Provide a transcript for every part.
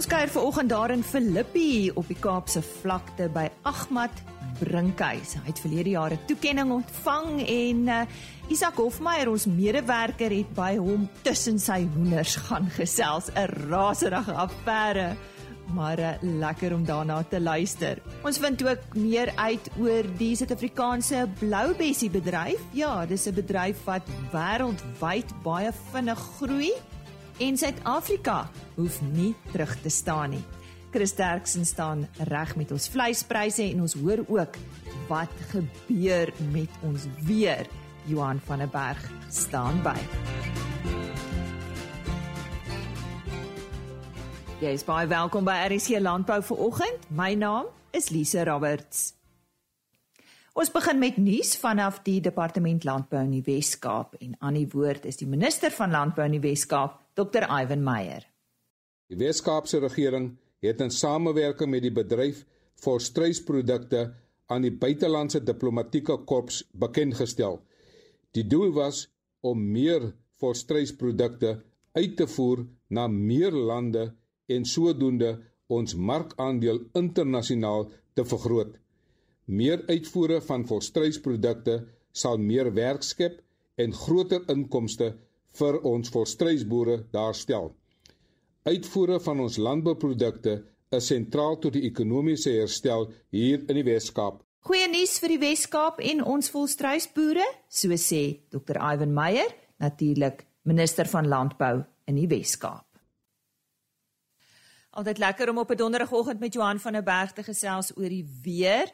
Ons kuier vanoggend daar in Filippi op die Kaapse vlakte by Agmat Brinkhuis. Hy het verlede jaar 'n toekenning ontvang en uh, Isak Hofmeyer, ons medewerker, het by hom tussen sy hoenders gaan gesels, 'n raserige affære maar uh, lekker om daarna te luister. Ons vind ook meer uit oor die Suid-Afrikaanse Bloubessie bedryf. Ja, dis 'n bedryf wat wêreldwyd baie vinnig groei en Suid-Afrika hoef nie terug te staan nie. Chris Derksen staan reg met ons vleispryse en ons hoor ook wat gebeur met ons weer. Johan van der Berg staan by. Jy is baie welkom by RC Landbou vir oggend. My naam is Lise Roberts. Ons begin met nuus vanaf die Departement Landbou in die Wes-Kaap en aan die woord is die minister van Landbou in die Wes-Kaap, Dr. Ivan Meyer. Die Wes-Kaapse regering het in samewerking met die bedryf volstruisprodukte aan die buitelandse diplomatieke korps bekend gestel. Die doel was om meer volstruisprodukte uit te voer na meer lande en sodoende ons markandeel internasionaal te vergroot. Meer uitvoere van volstruisprodukte sal meer werk skep en groter inkomste vir ons volstruisboere daarstel. Uitvoere van ons landbouprodukte is sentraal tot die ekonomiese herstel hier in die Wes-Kaap. Goeie nuus vir die Wes-Kaap en ons volstruisboere, so sê Dr. Ivan Meyer, natuurlik minister van landbou in die Wes-Kaap. Altyd lekker om op 'n donderdagoggend met Johan van der Berg te gesels oor die weer.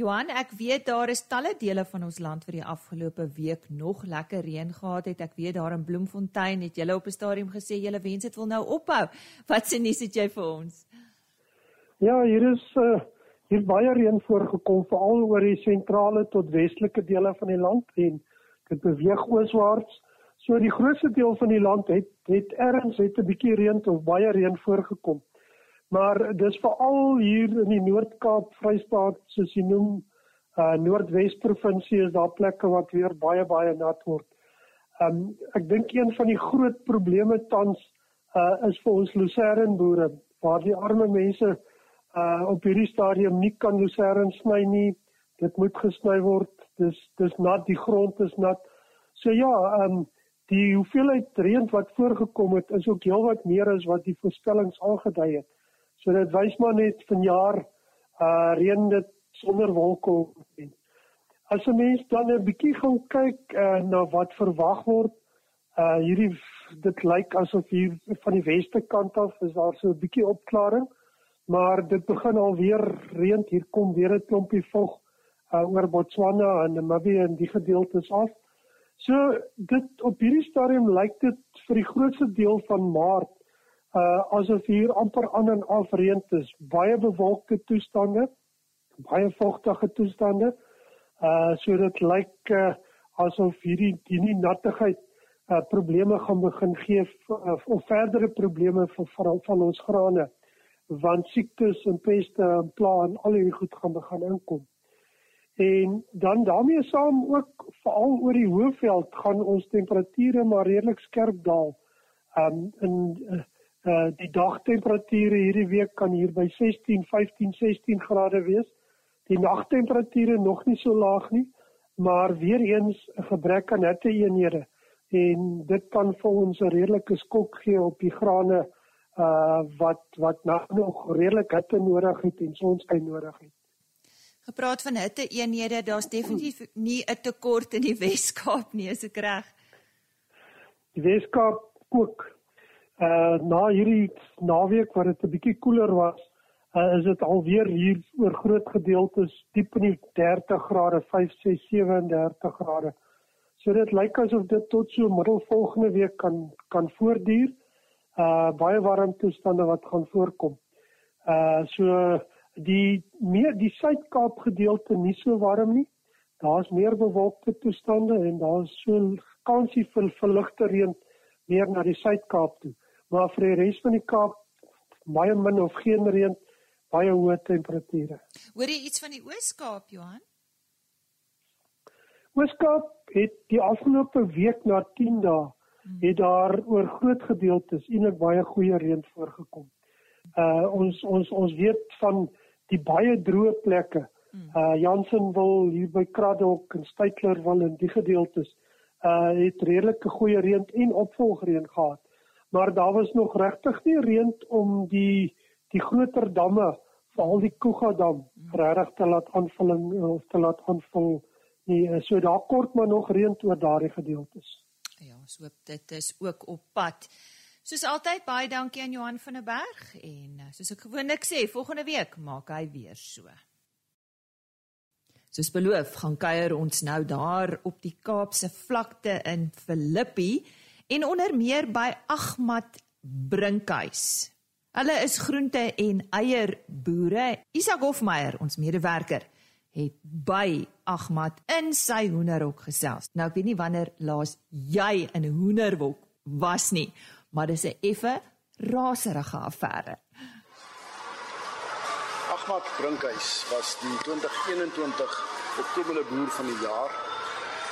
Johan, ek weet daar is talle dele van ons land vir die afgelope week nog lekker reën gehad het. Ek weet daar in Bloemfontein het julle op 'n stadium gesê julle wens dit wil nou ophou. Wat sê nie sit jy vir ons? Ja, hier is uh, hier baie reën voorgekom veral oor die sentrale tot westelike dele van die land en dit beweeg ooswaarts. So die grootste deel van die land het het ergens het 'n bietjie reën of baie reën voorgekom. Maar dis veral hier in die Noord-Kaap, Vrystaat, soos jy noem, uh Noordwes provinsie is daar plekke wat weer baie baie nat word. Um ek dink een van die groot probleme tans uh is vir ons lucerne boere waar die arme mense uh op hierdie stadium nie kan lucerne sny nie. Dit moet gesny word. Dis dis nat, die grond is nat. So ja, um Die hoeveelheid reën wat voorgekom het is ook heelwat meer as wat die voorspellings aangedui het. So dit wys maar net vanjaar uh reën dit sonder wolke en as 'n mens dan 'n bietjie gaan kyk uh, na wat verwag word, uh hierdie dit lyk asof hier van die weste kant af is daar so 'n bietjie opklaring, maar dit begin alweer reën. Hier kom weer 'n klompie vog uh oor Botswana en Namibië en die gedeeltes af. So dit op hierdie stadium lyk dit vir die grootste deel van Maart uh asof hier amper aan en af reën is. Baie bewolkte toestande, baie vogtige toestande. Uh so dit lyk uh, asof hierdie hierdie nattigheid uh probleme gaan begin gee uh, of verdere probleme vir veral van ons grane want siektes en peste en plaas en al hierdie goed gaan begin inkom. En dan daarmee saam ook veral oor die hoëveld gaan ons temperature maar redelik skerp daal. Um in uh, die dagtemperature hierdie week kan hier by 16, 15, 16 grade wees. Die nagtemperature nog nie so laag nie, maar weer eens 'n gebrek aan hitteeenhede en dit kan vir ons 'n redelike skok gee op die grane uh wat wat nog redelik hitte nodig het en sonskyn nodig het gepraat van hitte eenhede, daar's definitief nie 'n tekort in die Wes-Kaap nie, is ek reg? Die Wes-Kaap ook. Uh na hierdie naweek wat dit 'n bietjie koeler was, uh, is dit alweer hier oor groot gedeeltes diep in die 30 grade, 5, 6, 37 grade. So dit lyk asof dit tot so middel volgende week kan kan voortduur. Uh baie warm toestande wat gaan voorkom. Uh so die meer die Suid-Kaap gedeelte nie so warm nie. Daar's meer bewolkte toestande en daar's so kansie vir verligte reën meer na die Suid-Kaap toe. Maar vir die res van die Kaap baie min of geen reën, baie hoë temperature. Hoor jy iets van die Oos-Kaap, Johan? Oos-Kaap het die afgelope week na 10 dae hmm. het daar oor groot gedeeltes eintlik baie goeie reën voorgekom. Uh ons ons ons weet van die baie droë plekke. Uh Jansen wil hier by Kraddock en Steytler wil in die gedeeltes uh het redelike goeie reën en opvolgreën gehad. Maar daar was nog regtig nie reën om die die groter damme, veral die Kuga dam, regtig te laat aanvulling of te laat aanvul nie. So daar kort maar nog reën oor daardie gedeeltes. Ja, so dit is ook op pad. Soos altyd baie dankie aan Johan van der Berg en soos ek gewoonlik sê, volgende week maak hy weer so. Soos beloof, gaan kuier ons nou daar op die Kaapse vlakte in Filippi en onder meer by Agmat Brinkhuis. Hulle is groente en eier boere. Isak Hofmeyer, ons medewerker, het by Agmat in sy hoenderhok gesels. Nou ek weet nie wanneer laas jy in 'n hoenderhok was nie, maar dis 'n effe raserige affære. Ahmad Brinkhuis was die 2021 Oktober boer van die jaar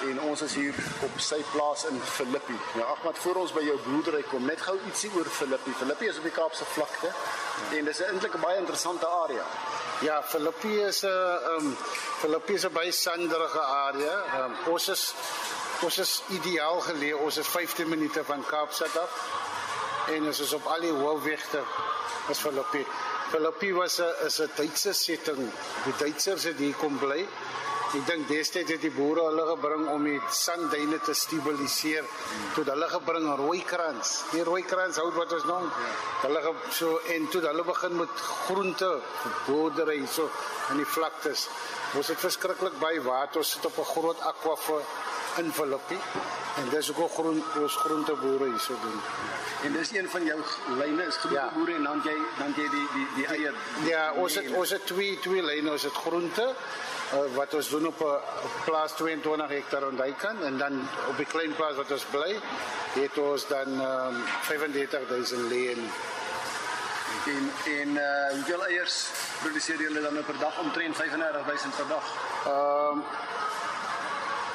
en ons is hier op sy plaas in Filippi. Nou Ahmad, voor ons by jou boerdery kom, net gou ietsie oor Filippi. Filippi is op die Kaapse vlakte en dis eintlik 'n baie interessante area. Ja, Filippi is 'n um, Filippi is 'n baie sanderige area. Um, ons is ons is ideaal geleë. Ons is 15 minute van Kaapstad af en ons is op al die hoofwegte is Filippi. Filippi was 'n is 'n Duitse setting. Die Duitsers het hier kom bly. Ek dink destyds het die boere hulle gebring om die sandduine te stabiliseer. Toe hulle gebring rooikrans. Die rooikrans hout wat ons noem. Hulle ge, so en toe hulle begin met groente boerdery so in die vlaktes. Ons het verskriklik baie water. Ons sit op 'n groot akwafor in Filippi en dis ook groen ons groenteboere hierso doen. En dis een van jou lyne is groenteboere ja. en dan jy dan jy die die die eier. Ja, ons het ons het twee twee lyne, ons het groente uh, wat ons doen op 'n plaas 22 hektaar aan daai kant en dan op die klein plaas wat ons bly, het ons dan um, 35000 leen. En en uh, hoeveel eiers produseer julle dan per dag omtrent 35000 per dag? Ehm um,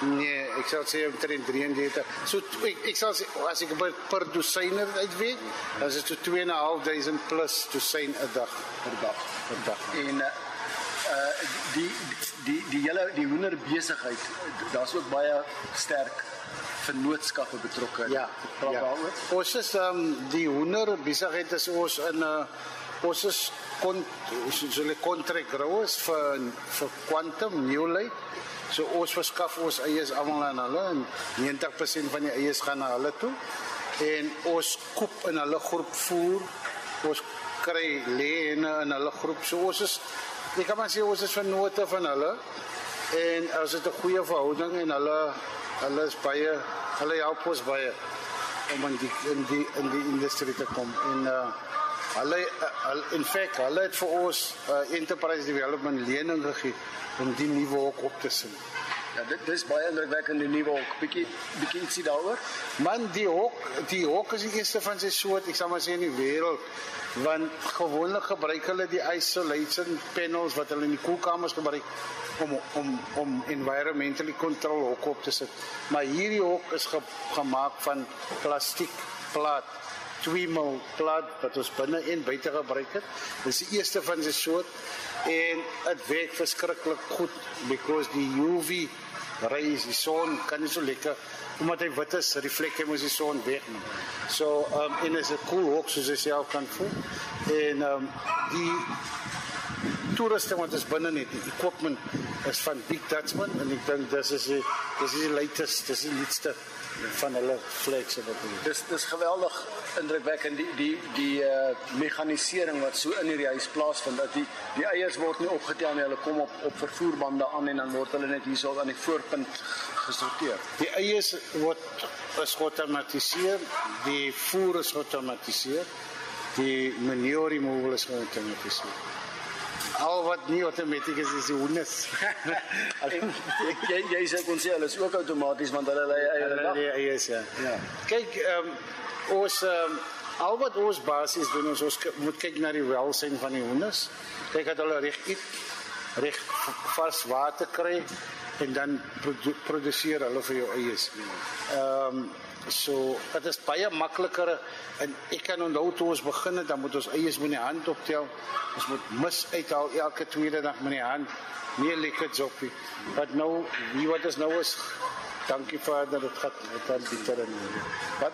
Nee, ek sal sê omtrent 33. So ek ek sal sê as ek per, per dosyner uit weet, dan is dit so 2.500 plus dosyn 'n dag per dag per dag. En uh die die die hele die hoenderbesigheid, daar's ook baie sterk vennootskappe betrokke. Ja, praat ja. daaroor. Ons is um, die hoenderbesigheid is ons in 'n uh, ons is kon ons hulle kontrak growers vir vir Quantum New Light. So ons verskaf ons eiers almal aan hulle en 90% van die eiers gaan na hulle toe. En ons koop in hulle groep voer. Ons kry lene in hulle groep. So ons is ek kan maar sê ons is vennote van hulle. En as dit 'n goeie verhouding en hulle hulle is baie hulle help ons baie om in die in die in die industrie te kom. En uh hulle uh, in feite hulle het vir ons uh, enterprise development lening gegee om die nuwe hok op te sit. Ja, dit dis baie indrukwekkend die nuwe hok. Bietjie bietjie ietsie daaroor. Man, die hok, die hok is die eerste van sy soort, ek sal maar sê in die wêreld. Want gewoonlik gebruik hulle die isolation panels wat hulle in die koelkamers gebruik om om om environmentally control hok op te sit. Maar hierdie hok is ge, gemaak van plastiek plaat tweemel plat wat ons binne en buite gebruik het. Dis die eerste van sy soort en dit werk verskriklik goed because die UV rays die son kan nie so lekker omdat hy wit is, reflek hy mos die son weg nie. So um en is 'n cool hok soos jy self kan voel. En um die toeriste wat is binne net die equipment is van Big Dutchman en ek dink dis is die dis is die latest, dis die nuutste van hulle flex wat hulle. Dis dis geweldig indrukwekkend die die die uh mekanisering wat so in hierdie huis plaasvind dat die die eiers word nie opgetel nie, hulle kom op op vervoerbande aan en dan word hulle net hierso aan die voorpunt gesorteer. Die eiers word is geautomatiseer, die voer is geautomatiseer, die manure removal is geautomatiseer. Al wat nie outomaties is is die hondes. jy jy sê kon sê hulle is ook outomaties want hulle lê eiers. Hulle lê eiers ja. Ja. Kyk, ehm um, ons ehm um, al wat ons basies doen is ons moet kyk na die welsyn van die hondes. Kyk dat hulle reg eet, reg vars water kry en dan produ produseer hulle vir jou eies. Ehm um, so dit is baie makliker en ek kan onthou toe ons begin het dan moet ons eies met die hand optel. Ons moet mis uithaal elke tweede dag met die hand. Nie lekker joppie. But nou wie wat is nou is Dankie Vader, dit gaan dit gaan beter en Wat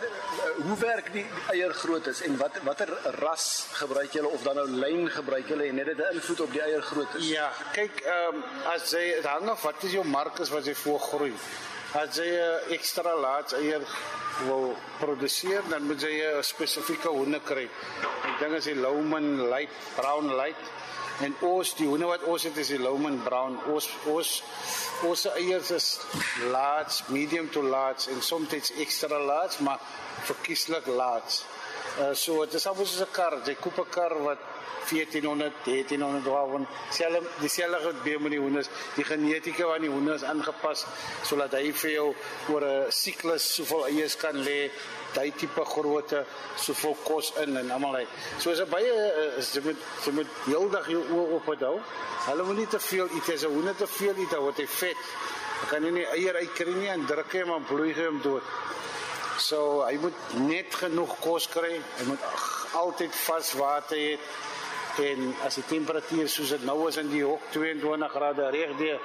hoe werk die, die eier groottes en wat watter ras gebruik julle of dan nou lyn gebruik julle en het dit 'n invloed op die eier groottes? Ja, kyk, ehm um, as jy hang af wat is jou markus wat jy voorgroei. As jy ekstra laat eier wil produseer, dan moet jy 'n spesifieke hoender kry. Ek dink as jy Louman light, brown light en ons die hoender wat ons het is die Louman brown. Ons ons ons eiers is large, medium to large en soms ekstra large, maar verkieslik large. Uh, so dit is almoes soos 'n kar, jy koop 'n kar wat 1400, 1300 wawen. Selfs dieselfde wat by met die hoenders, die genetika van die hoenders aangepas sodat hy vir jou oor 'n siklus soveel eiers kan lê, daai tipe grootte, soveel kos in en almal hy. So is dit baie is jy moet jy moet heeldag jou oë op hou. Hulle moet nie te veel eet as 'n hoender te veel eet, dan word hy vet. Hy kan nie eier uitkry nie en druk hom en bloei hom dood. So hy moet net genoeg kos kry. Hy moet altyd vars water hê en as die temperatuur soos dit nou is in die hok 22 grade reg die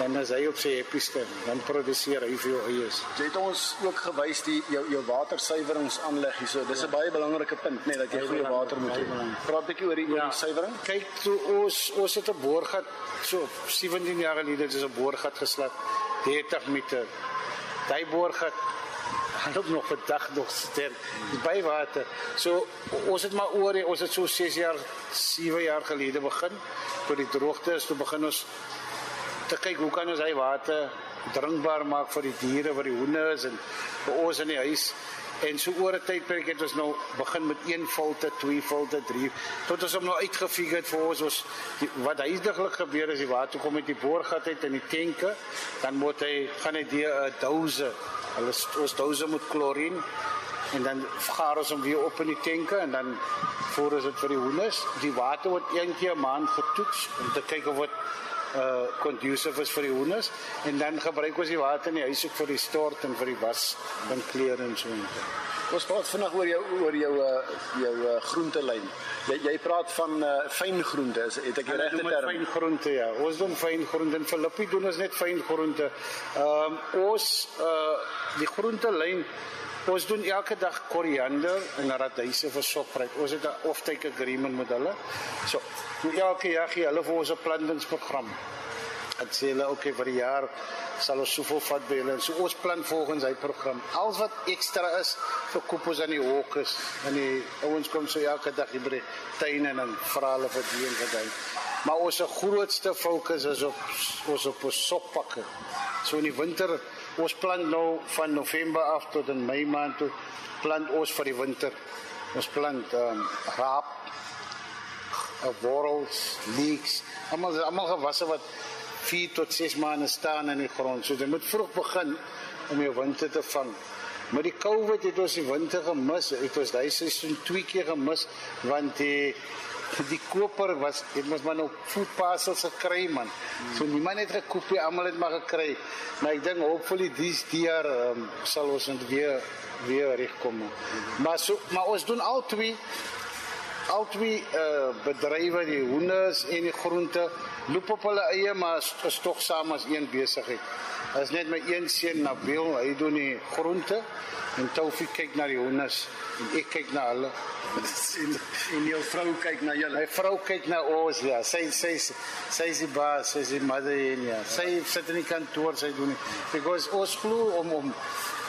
dan is hy op sy epieste dan produseer hy jou eiers. Jy het ons ook gewys die jou jou watersuiweringsaanleg hierso. Dis 'n ja. baie belangrike punt nê dat jy goeie water moet hê. Praat 'n bietjie oor die ja. oor die suiwering. Kyk, toe ons ons het 'n boorgat so 17 jaar gelede het ons 'n boorgat geslat 30 meter. Daai boorgat ook nog vandag nog sterk by water. So ons het maar oor ons het so 6 jaar 7 jaar gelede begin toe die droogte is toe begin ons te kyk hoe kan ons hy water drinkbaar maak vir die diere vir die hoenders en vir ons in die huis en so oor 'n tydperk het ons nou begin met een filte, twee filte, drie tot ons hom nou uitgefig het vir ons ons wat huidiglik gebeur is die water kom uit die boorgat uit in die tenke dan moet hy gaan hy die douse Hulle ons dose met klorien en dan gaar ons hom weer op in die tenke en dan voer ons dit vir die hoenders. Die water word een keer 'n maand getoets om te of dit uh conducive is vir die hoenders en dan gebruik ons die water in die huis ook vir die stort en vir die was van klere en so. Ons praat vanaand oor jou oor jou uh jou uh, groentelyn. Jy jy praat van uh fyn groente, is het ek die regte term? Fyn groente ja. Ons doen fyn groente in Filippie doen ons net fyn groente. Ehm um, ons uh die groentelyn ons doen elke dag koriander en radyse vir sopryk. Ons het 'n offtake agreement met hulle. So, elke jaar gee hulle vir ons 'n plantingsprogram. Dit sê hulle okay vir die jaar sal ons soveel vat by hulle. So ons plan volgens hy program. Alles wat ekstra is vir koppels aan die hokkes en die ouens kom so elke dag hier by die tuin en dan vra hulle vir die en vir daai. Maar ons grootste fokus is op ons op soppakke. So in die winter Ons plant nou van November af tot in Mei maand toe plant ons vir die winter. Ons plant ehm um, raap, uh, wortels, leeks, almal almal gewasse wat 4 tot 6 maande staan in die grond. So jy moet vroeg begin om jou winter te vang. Met die COVID het ons die winter gemis. Het ons daai seisoen twee keer gemis want die die koper was dit mos maar nou food parcels gekry man. So niemand het gekoop nie, almal het maar gekry. Maar ek dink hopefully dis jaar um, sal ons net weer weer regkom. Maar so maar ons doen al twee al twee uh, bedrywe die hoenders en die groente loop op hulle eie maar is tog saam as een besigheid. As net my een seun Nabil, hy doen die groente en Taufik kyk na die hoenders en ek kyk na hulle en, en jou vrou kyk na julle. My vrou kyk na ons ja. Sy sy sy is die baas, sy is die mother in ja. Sy sit in die kantoor sy doen. Because ons glo om om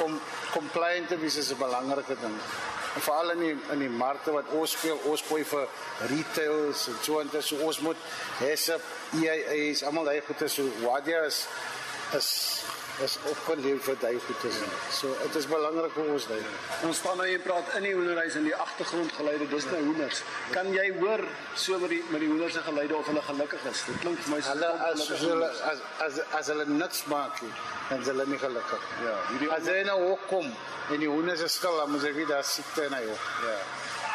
om compliant te wees is 'n belangrike ding. En veral in die in die markte wat ons speel, ons gooi vir retailers en so en dit so ons moet hesep EIA's almal daai goede so jy is is is opgeleef vir daai goed is. So dit is belangrik vir ons daai. Ons staan nou en praat in die hoenderhuis in die agtergrond geluide, dis nou hoenders. Kan jy hoor so met die met die hoenders se geluide of hulle gelukkig is? Dit klink vir my so hulle as hulle as as as hulle niks maak nie, dan hulle nie gelukkig. Ja, hierdie as hy nou kom en die hoenders is stil, dan moet jy weet daar siekte in hy ook. Ja.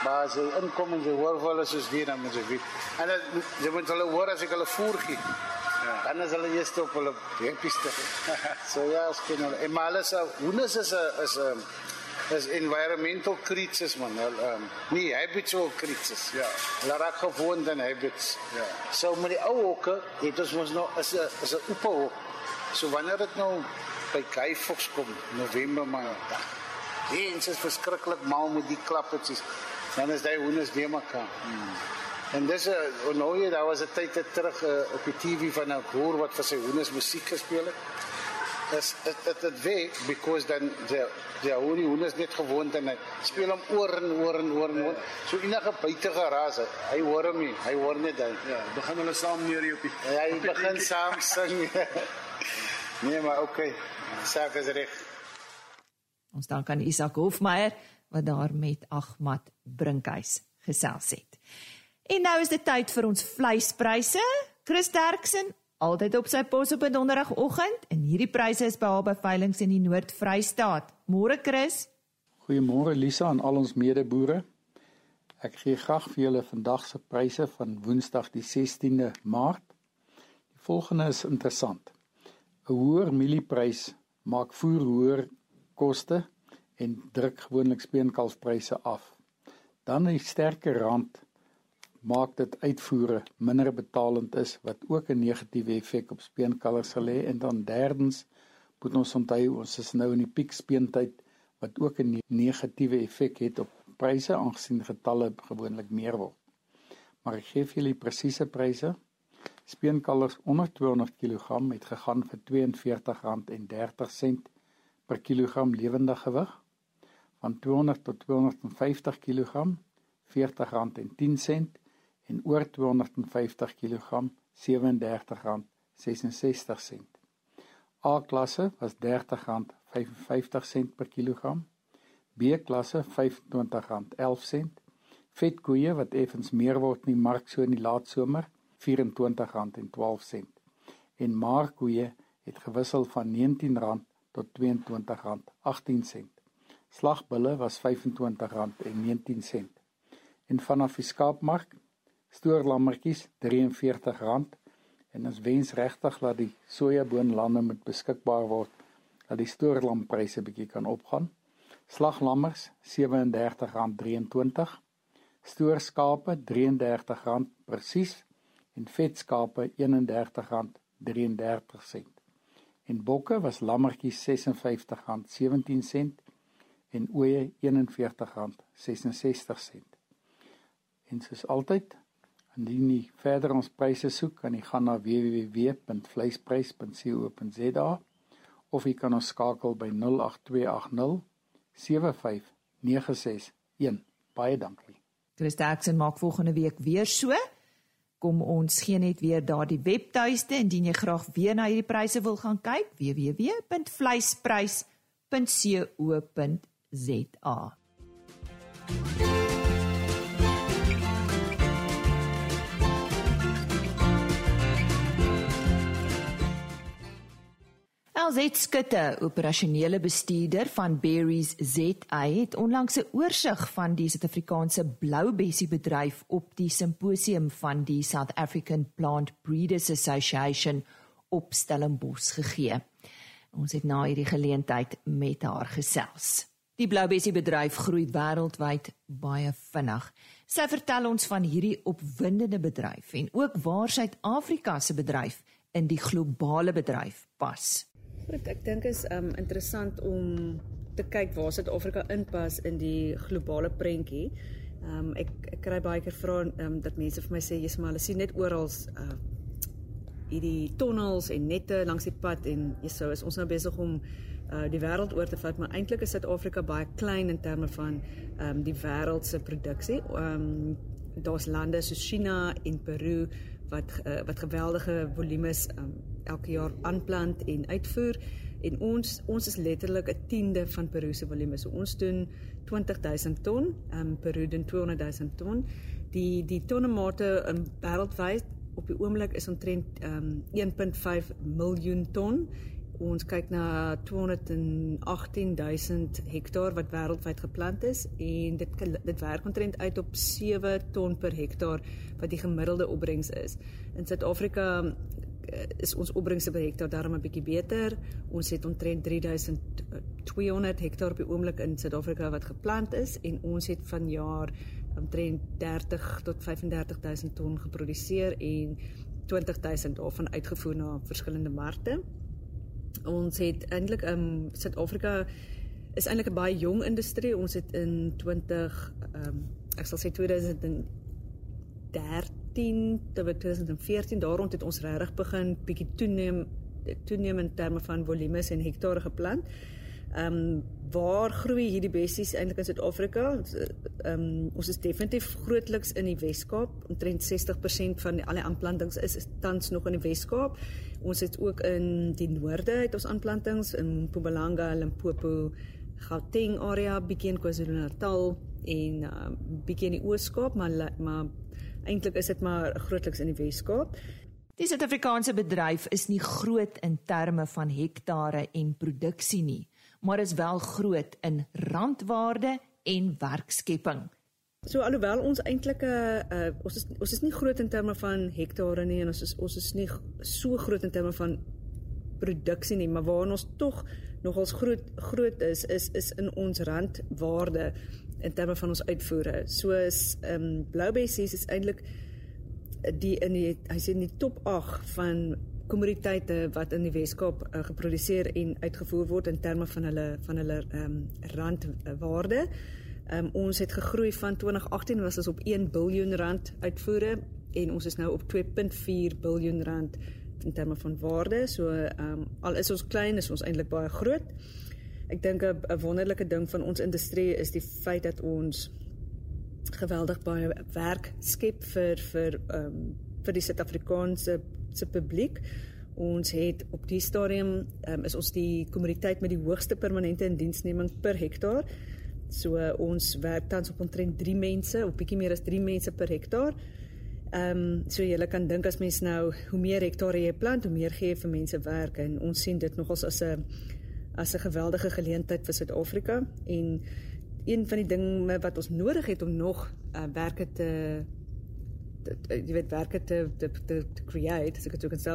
Maar as hy inkom en sy hoor as is weer dan moet jy weet. En jy moet hulle hoor as ek hulle voer gee. Dan is hulle eers op hulle bepieste. so ja, skien hulle. En maar alles hoenders is 'n is 'n is environmental creatures man. Hulle um, nie habitual creatures. Ja. Hulle raak gewoond aan habits. Ja. So met die ou hokke, dit is mos nog is 'n is 'n oop So wanneer dit nou by Guy Fox kom, November maar. Dit is verskriklik mal met die klappetjies. Dan is daai hoenders weer mekaar. Hmm. En dis 'n uh, nou jy daar was 'n tyd terug uh, op die TV van 'n hoor wat vir sy hoenders musiek gespeel het. Dis dit dit dit weet because dan die die hoendie hoenders net gewoond en hy speel hom oor en oor en oor en oor. So enige buitige ras, hy hoor hom nie. Hy hoor net dan. Ja, begin hulle saam neer op die Ja, hy begin saam sing. nee, maar okay. Saak is reg. Ons dank aan Isak Hofmeyer wat daar met Ahmad Brinkhuis gesels het. En nou is dit tyd vir ons vleispryse. Chris Derksen, altyd op sy pos op 'n donderdagoggend en hierdie pryse is behalwe veilinge in die Noord-Vrystaat. Môre Chris. Goeiemôre Lisa en al ons medeboere. Ek gee graag vir julle vandag se pryse van Woensdag die 16de Maart. Die volgende is interessant. 'n Hoër mielieprys maak voer hoër koste en druk gewoonlik speenkalfpryse af. Dan 'n sterker rand maak dit uitvoere minder betalend is wat ook 'n negatiewe effek op speenkalvers sal hê en dan derdens moet ons onthou ons is nou in die piekspeentyd wat ook 'n negatiewe effek het op pryse aangesien getalle gewoonlik meer word. Maar ek gee vir julle presiese pryse. Speenkalvers onder 200 kg het gegaan vir R42.30 per kilogram lewendige gewig. Van 200 tot 250 kg R40.10 en oor 250 kg R37.66. A klasse was R30.55 per kilogram. B klasse R25.11. Vetkoeie wat effens meer word in die mark so in die laat somer R24.12. En markkoeie het gewissel van R19 tot R22.18. Slagbulle was R25.19. En vanaf die skaapmark stoorlammetjies R43 en ons wens regtig dat die sojaboonlande moet beskikbaar word dat die stoorlampryse bietjie kan opgaan. Slaglammers R37.23, stoorskape R33 presies en vetskape R31.33. En bokke was lammetjies R56.17 en ooe R41.66. En soos altyd, indien jy verder ons pryse soek, kan jy gaan na www.vleisprys.co.za of jy kan ons skakel by 08280 75961. Baie dankie. Chris Jackson maak volgende week weer so. Kom ons gee net weer daardie webtuiste indien jy graag weer na hierdie pryse wil gaan kyk www.vleisprys.co.za. LZ Skutte, operasionele bestuurder van Berries ZA, het onlangs 'n oorsig van die Suid-Afrikaanse bloubessie bedryf op die simposium van die South African Plant Breeders Association op Stellenbosch gegee. Ons het na hierdie geleentheid met haar gesels. Die bloubessie bedryf groei wêreldwyd baie vinnig. Sy vertel ons van hierdie opwindende bedryf en ook waar Suid-Afrika se bedryf in die globale bedryf pas. Goed, ek dink is um interessant om te kyk waar Suid-Afrika inpas in die globale prentjie. Um ek ek kry baie keer vra um dat mense vir my sê jy's maar hulle sien net oral uh hierdie tonnels en nette langs die pad en jyso is ons nou besig om uh die wêreld oor te vat, maar eintlik is Suid-Afrika baie klein in terme van um die wêreld se produksie. Um daar's lande soos China en Peru wat uh, wat geweldige volumes um, elke jaar aanplant en uitvoer en ons ons is letterlik 'n tiende van Peru se volume. So ons doen 20000 ton, um, Peru doen 200000 ton. Die die tonnemate um, wêreldwyd op die oomblik is omtrent um, 1.5 miljoen ton ons kyk na 218000 hektaar wat wêreldwyd geplant is en dit dit werk omtrent uit op 7 ton per hektaar wat die gemiddelde opbrengs is. In Suid-Afrika is ons opbrengs per hektaar daarom 'n bietjie beter. Ons het omtrent 3200 hektaar die oomblik in Suid-Afrika wat geplant is en ons het vanjaar omtrent 30 tot 35000 ton geproduseer en 20000 daarvan uitgevoer na verskillende markte. Ons het eintlik in um, Suid-Afrika is eintlik 'n baie jong industrie. Ons het in 20 ehm um, ek sal sê 2013 tot 2014 daar rond het ons regtig begin bietjie toeneem toeneem in terme van volumes en hektare geplant. Ehm um, waar groei hierdie bessies eintlik in Suid-Afrika? Ehm um, ons is definitief grootliks in die Wes-Kaap. Omtrent 60% van die, al die aanplantings is, is tans nog in die Wes-Kaap. Ons het ook in die noorde het ons aanplantings in Mpumalanga, Limpopo, Gauteng area, bietjie in KwaZulu-Natal en uh, bietjie in die Oos-Kaap, maar maar eintlik is dit maar grootliks in die Wes-Kaap. Die Suid-Afrikaanse bedryf is nie groot in terme van hektare en produksie nie, maar is wel groot in randwaarde en werkskepping. So alhoewel ons eintlik 'n uh, uh, ons is ons is nie groot in terme van hektare nie en ons is ons is nie so groot in terme van produksie nie, maar waar ons tog nogals groot groot is is is in ons randwaarde in terme van ons uitvoere. Soos ehm um, Bloubessies is eintlik die in die hy sê in die top 8 van kommoditeite wat in die Weskaap uh, geproduseer en uitgevoer word in terme van hulle van hulle ehm um, randwaarde. Ehm um, ons het gegroei van 2018 was ons op 1 miljard rand uitvoere en ons is nou op 2.4 miljard rand in terme van waarde. So ehm um, al is ons klein, is ons eintlik baie groot. Ek dink 'n wonderlike ding van ons industrie is die feit dat ons geweldig baie werk skep vir vir ehm um, vir die Suid-Afrikaanse se publiek. Ons het op die stadium um, is ons die kommoditeit met die hoogste permanente indiensneming per hektaar. So uh, ons werk tans op omtrent 3 mense, op bietjie meer as 3 mense per hektaar. Ehm um, so jy kan dink as mens nou hoe meer hektare jy plant, hoe meer gee jy vir mense werk en ons sien dit nogals as 'n as 'n geweldige geleentheid vir Suid-Afrika en een van die dinge wat ons nodig het om nog uh, werke te jy weet werke te te te, te create as ek dit sou kan sê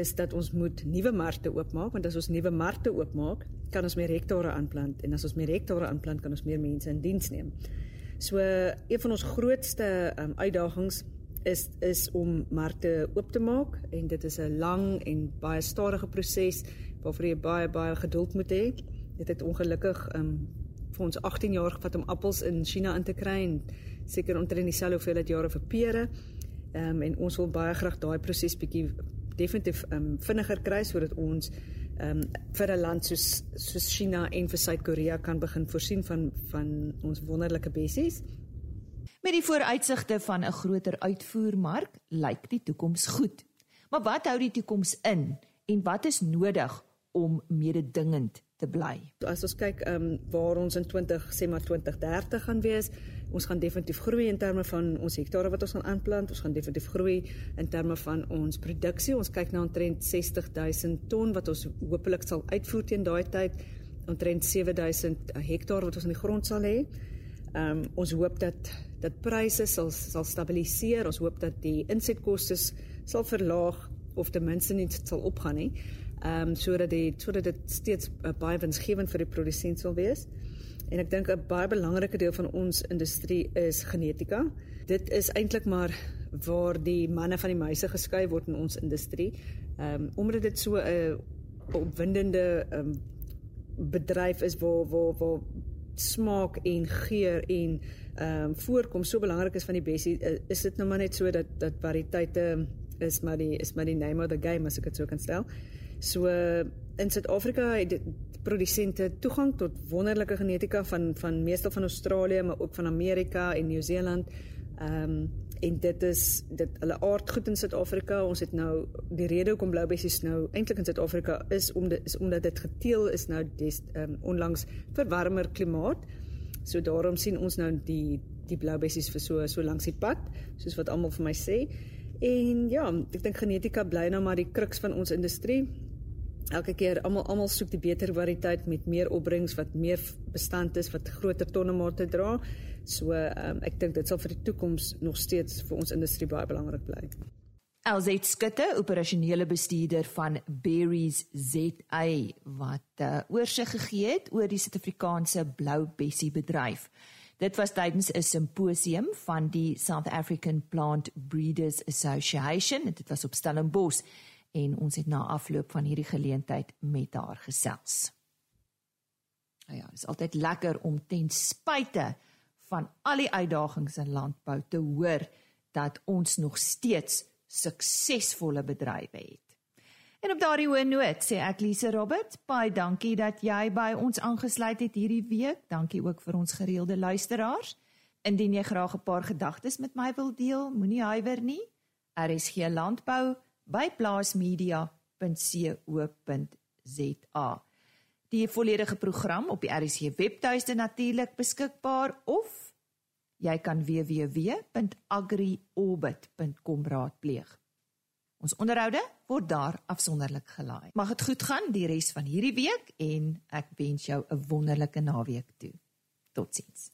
is dat ons moet nuwe markte oopmaak want as ons nuwe markte oopmaak kan ons meer hektare aanplant. En as ons meer hektare aanplant kan ons meer mense in diens neem. So een van ons grootste um, uitdagings is is om markte oop te maak. En dit is 'n lang en baie stadige proses waarvoor jy baie baie geduld moet hê. Dit het ongelukkig um, vir ons 18 jaar gevat om appels in China in te kry en seker omtrent dieselfde hoeveelheid jare vir pere. Ehm um, en ons wil baie graag daai proses bietjie definitief um, vinniger kry sodat ons um, vir 'n land soos soos China en vir Suid-Korea kan begin voorsien van van ons wonderlike bessies. Met die vooruitsigte van 'n groter uitvoermark lyk die toekoms goed. Maar wat hou die toekoms in en wat is nodig om mededingend te bly. As ons kyk ehm um, waar ons in 20 sê maar 2030 gaan wees, ons gaan definitief groei in terme van ons hektare wat ons gaan aanplant, ons gaan definitief groei in terme van ons produksie. Ons kyk na omtrent 60000 ton wat ons hopelik sal uitvoer teen daai tyd, omtrent 7000 hektaar wat ons in die grond sal hê. Ehm um, ons hoop dat dat pryse sal sal stabiliseer. Ons hoop dat die insetkoste sal verlaag of ten minste nie sal opgaan nie ehm um, sodat die sodat dit steeds uh, baie winsgewend vir die produsent sal wees. En ek dink 'n baie belangrike deel van ons industrie is genetika. Dit is eintlik maar waar die manne van die meise geskei word in ons industrie. Ehm um, omdat dit so 'n opwindende ehm um, bedryf is waar waar waar smaak en geur en ehm um, voorkom so belangrik is van die bessie uh, is dit nou maar net so dat dat variëteite is maar die is maar die name of the game as ek dit so kan stel. So in Suid-Afrika het produsente toegang tot wonderlike genetika van van meestal van Australië, maar ook van Amerika en Nieu-Seeland. Ehm um, en dit is dit hulle aard goed in Suid-Afrika. Ons het nou die rede hoekom Bloubessies nou eintlik in Suid-Afrika is om dit is omdat dit geteel is nou des um, onlangs vir warmer klimaat. So daarom sien ons nou die die Bloubessies vir so so langs die pad, soos wat almal vir my sê. En ja, ek dink genetika bly nou maar die kruks van ons industrie elke keer almal almal soek die beter variëteit met meer opbrengs wat meer bestand is wat groter tonnemate dra. So um, ek dink dit sal vir die toekoms nog steeds vir ons industrie baie belangrik bly. LZ Skutte, operasionele bestuurder van Berries ZA wat uh, oorsig gegee het oor die Suid-Afrikaanse blou bessie bedryf. Dit was tydens 'n simposium van die South African Plant Breeders Association. Dit was op Stellenbosch en ons het na afloop van hierdie geleentheid met haar gesels. Nou ja, dit is altyd lekker om ten spyte van al die uitdagings in landbou te hoor dat ons nog steeds suksesvolle bedrywe het. En op daardie hoë noot sê ek Lise Roberts, baie dankie dat jy by ons aangesluit het hierdie week. Dankie ook vir ons gereelde luisteraars. Indien jy graag 'n paar gedagtes met my wil deel, moenie huiwer nie. RSG Landbou by plaasmedia.co.za. Die volledige program op die RSG webtuiste natuurlik beskikbaar of Jy kan www.agriorbit.com raadpleeg. Ons onderhoude word daar afsonderlik gelaai. Mag dit goed gaan die res van hierdie week en ek wens jou 'n wonderlike naweek toe. Totsiens.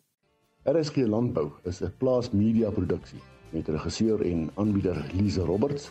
RSG Landbou is 'n plaas media produksie met regisseur en aanbieder Lize Roberts